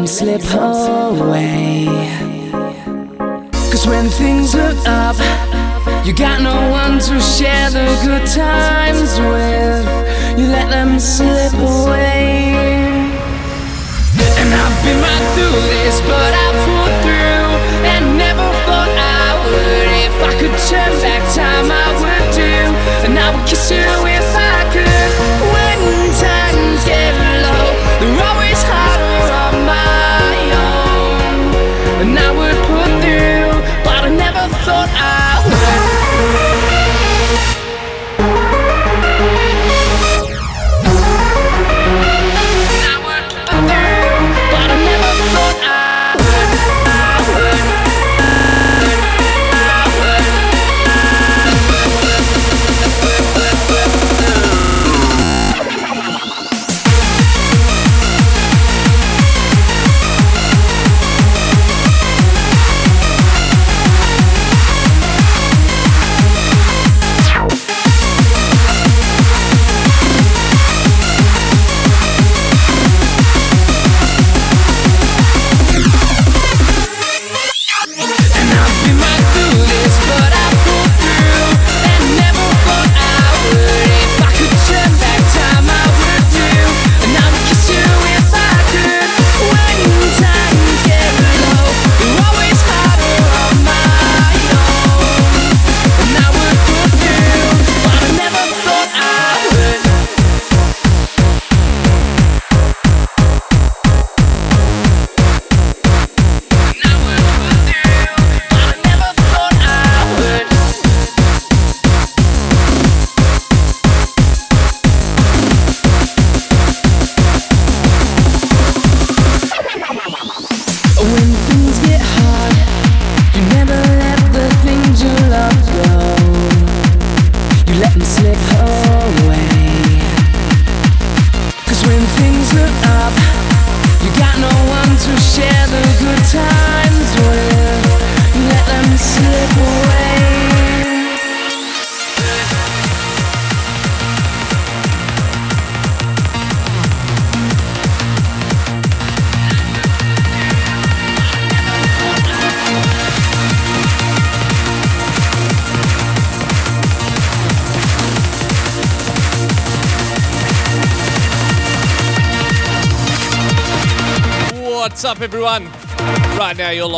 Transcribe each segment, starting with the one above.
and slip away.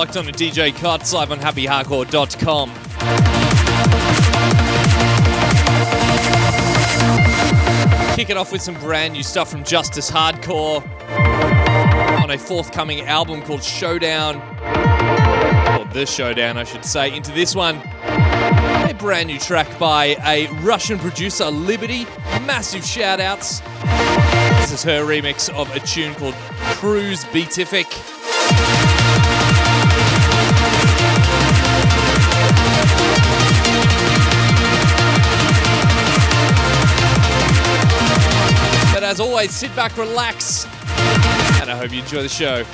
Locked on to DJ Cuts live on happyhardcore.com. Kick it off with some brand new stuff from Justice Hardcore on a forthcoming album called Showdown. Or The Showdown, I should say. Into this one, a brand new track by a Russian producer, Liberty. Massive shout outs. This is her remix of a tune called Cruise Beatific. As always, sit back, relax, and I hope you enjoy the show.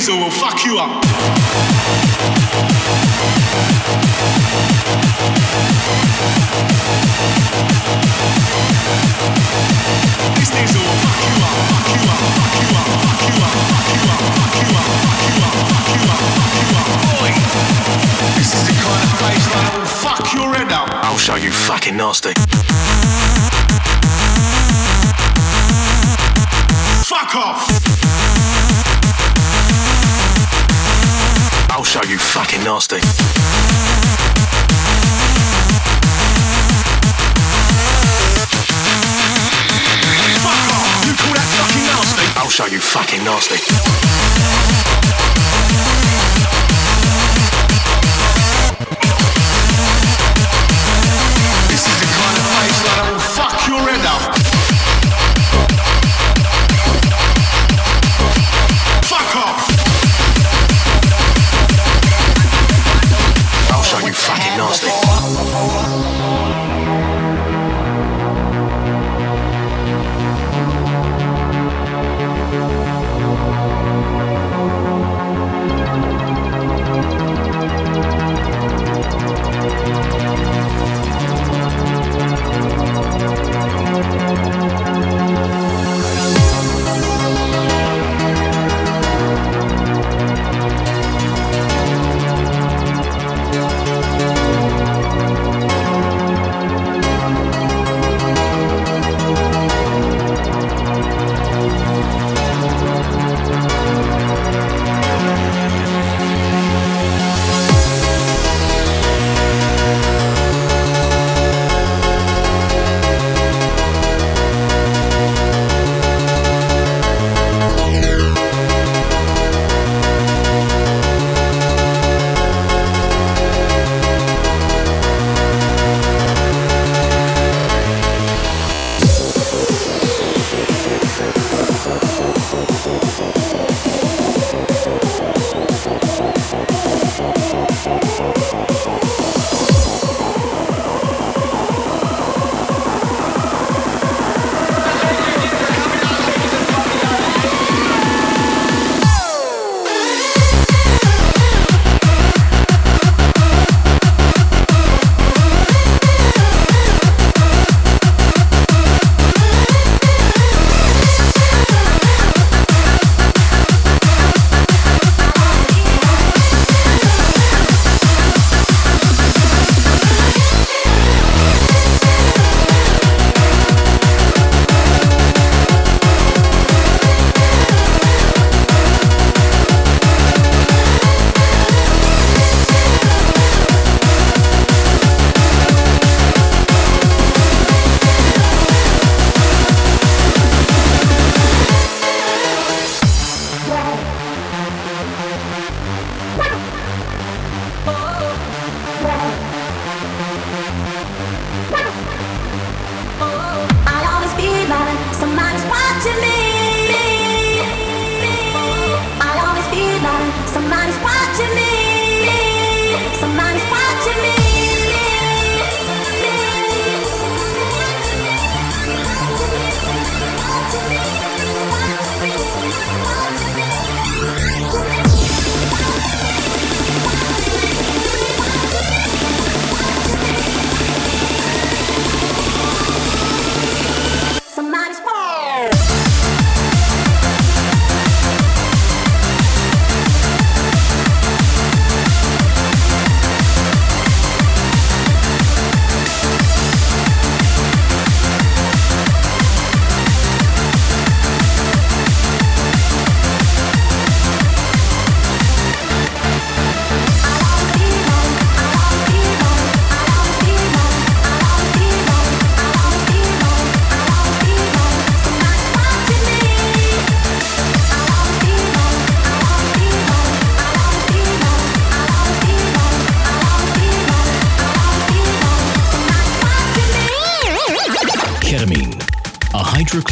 Diesel will fuck you up. This diesel will fuck you up, fuck you up, fuck you up, fuck you up, fuck you up, fuck you up, fuck you up. This is the kind of that will fuck your head up. I'll show you fucking nasty. Fuck off! show you fucking nasty. Fuck off! You call that fucking nasty? I'll show you fucking nasty.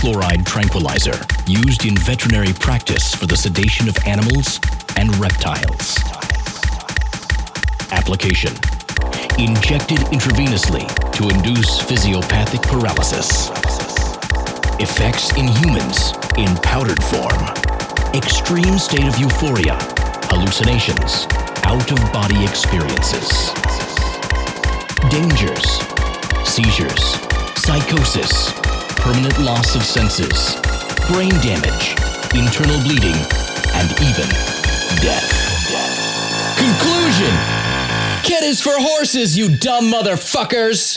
Hydrochloride tranquilizer used in veterinary practice for the sedation of animals and reptiles. Application Injected intravenously to induce physiopathic paralysis. Effects in humans in powdered form. Extreme state of euphoria, hallucinations, out of body experiences. Dangers, seizures, psychosis, permanent loss of senses, brain damage, internal bleeding, and even death. Conclusion Kid is for horses, you dumb motherfuckers!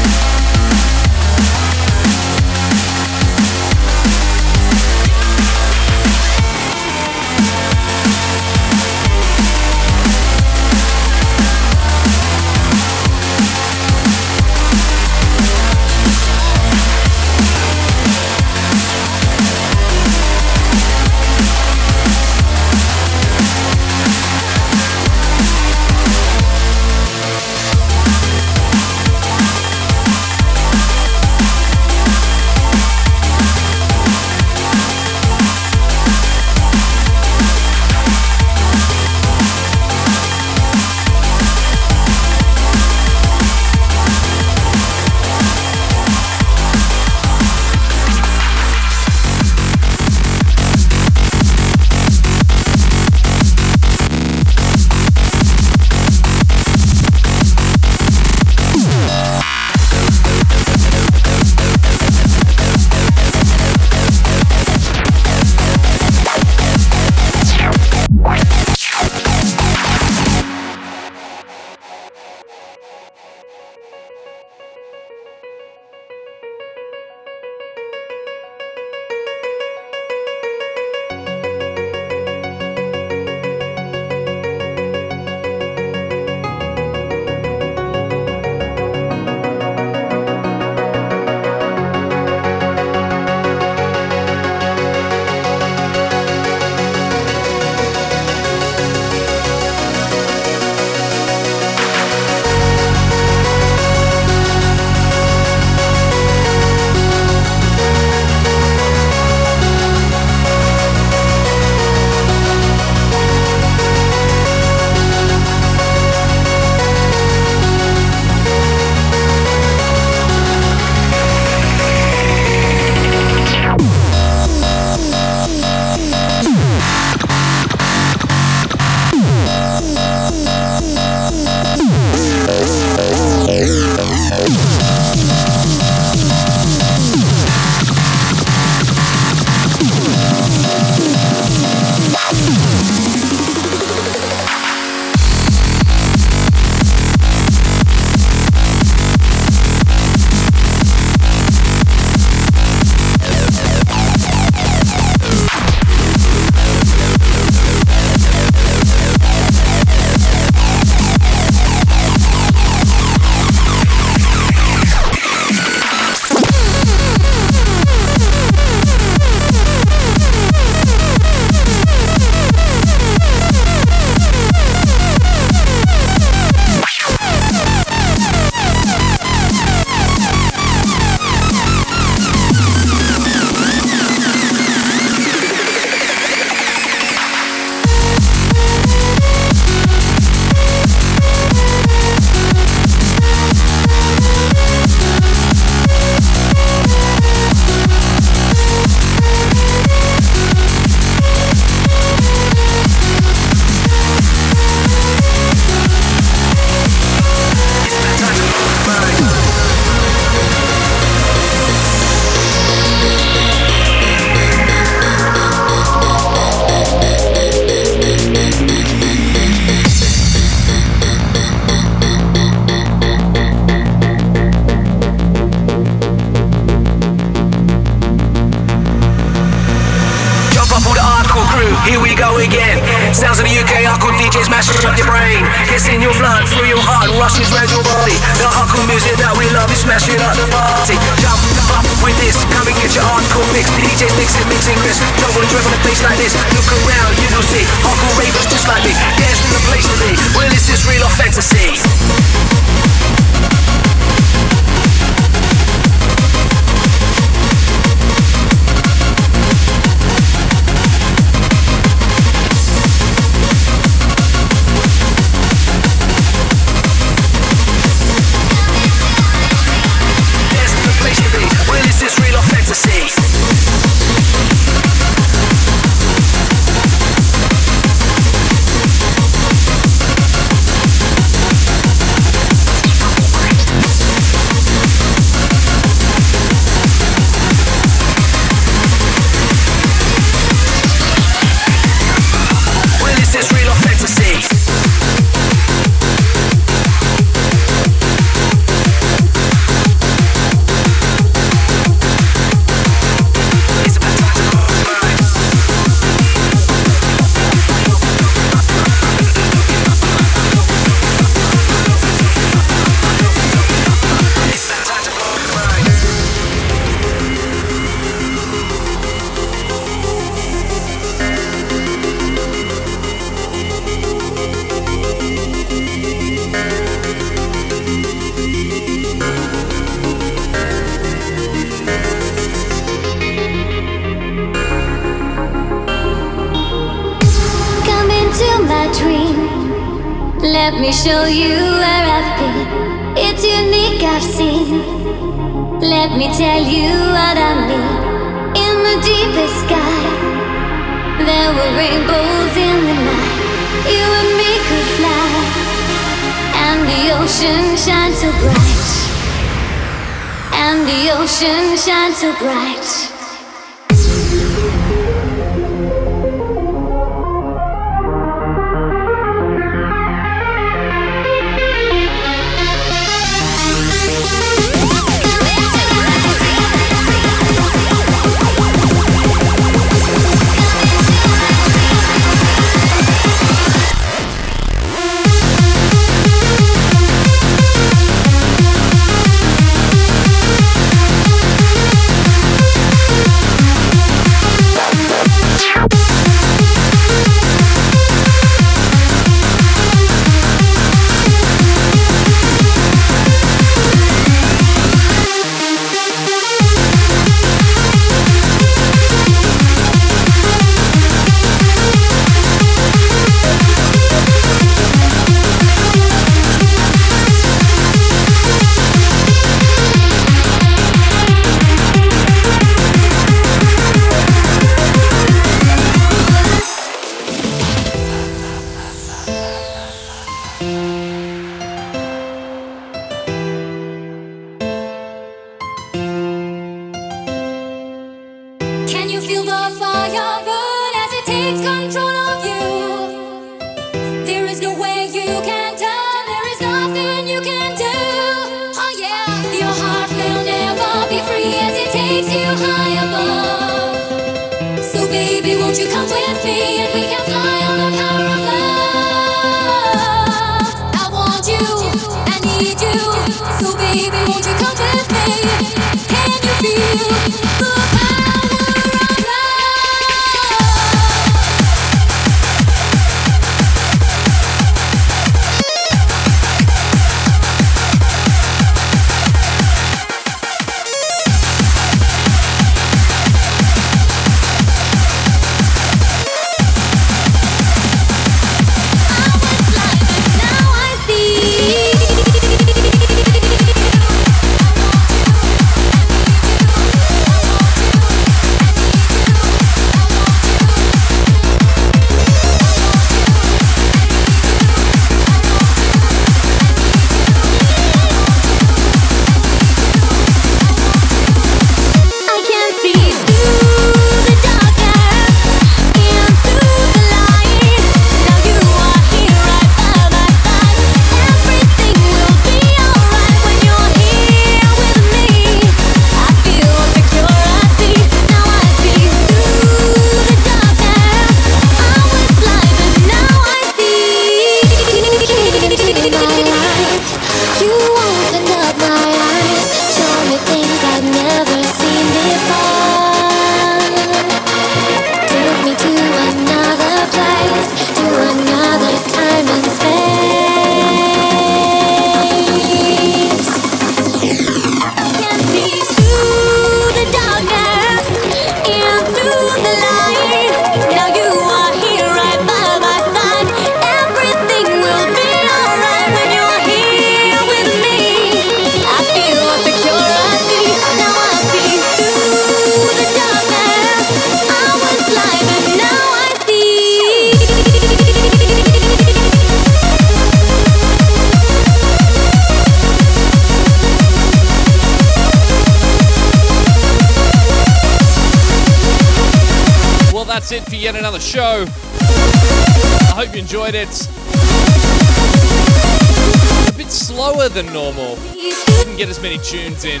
Many tunes in.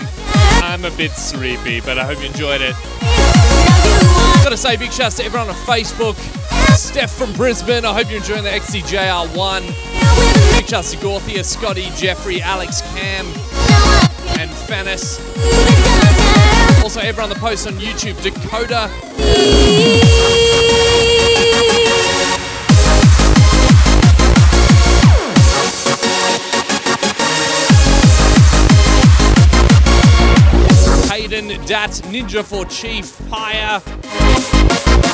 I'm a bit sleepy, but I hope you enjoyed it. Gotta say, big shouts to everyone on Facebook. Steph from Brisbane, I hope you're enjoying the XCJR1. Big shouts to Gorthia, Scotty, Jeffrey, Alex, Cam, and Fanis. Also, everyone that posts on YouTube, Dakota, Ninja for Chief, Pyre,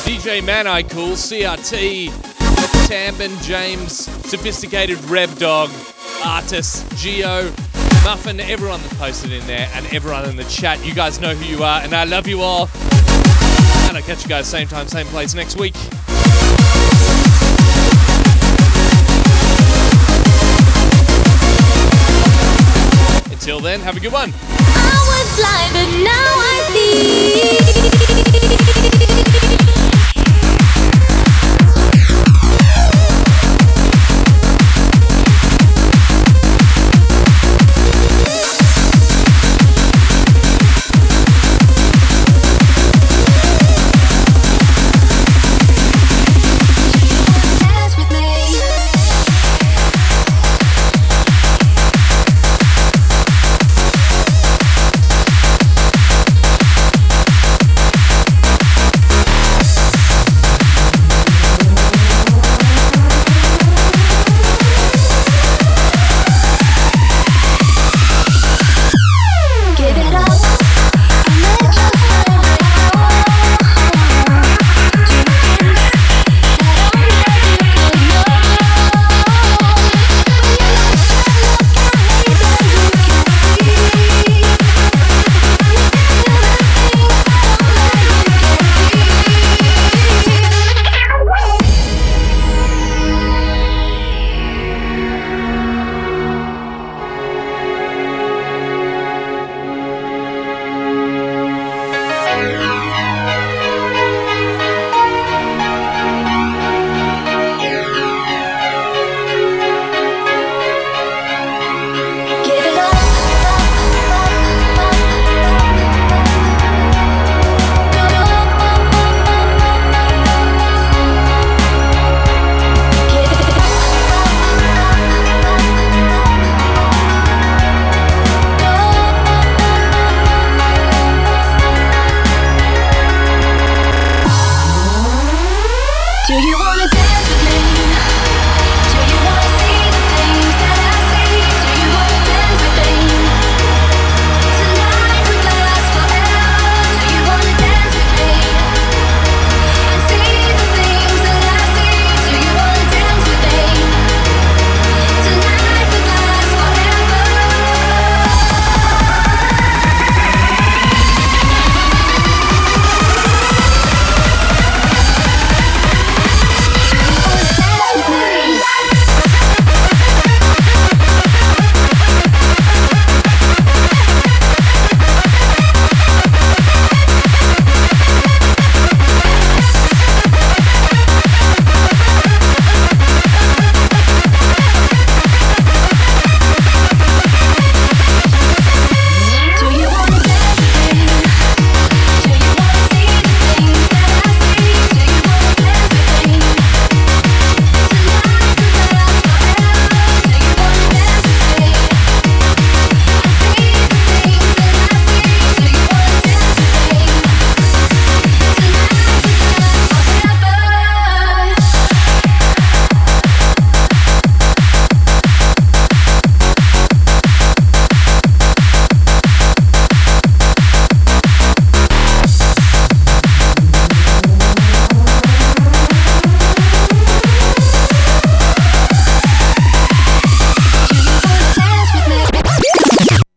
DJ Man I Cool, CRT, Tambin, James, Sophisticated Rev Dog, Artist, Geo, Muffin, everyone that posted in there, and everyone in the chat. You guys know who you are, and I love you all. And I'll catch you guys same time, same place next week. Until then, have a good one. Was blind, but now I see.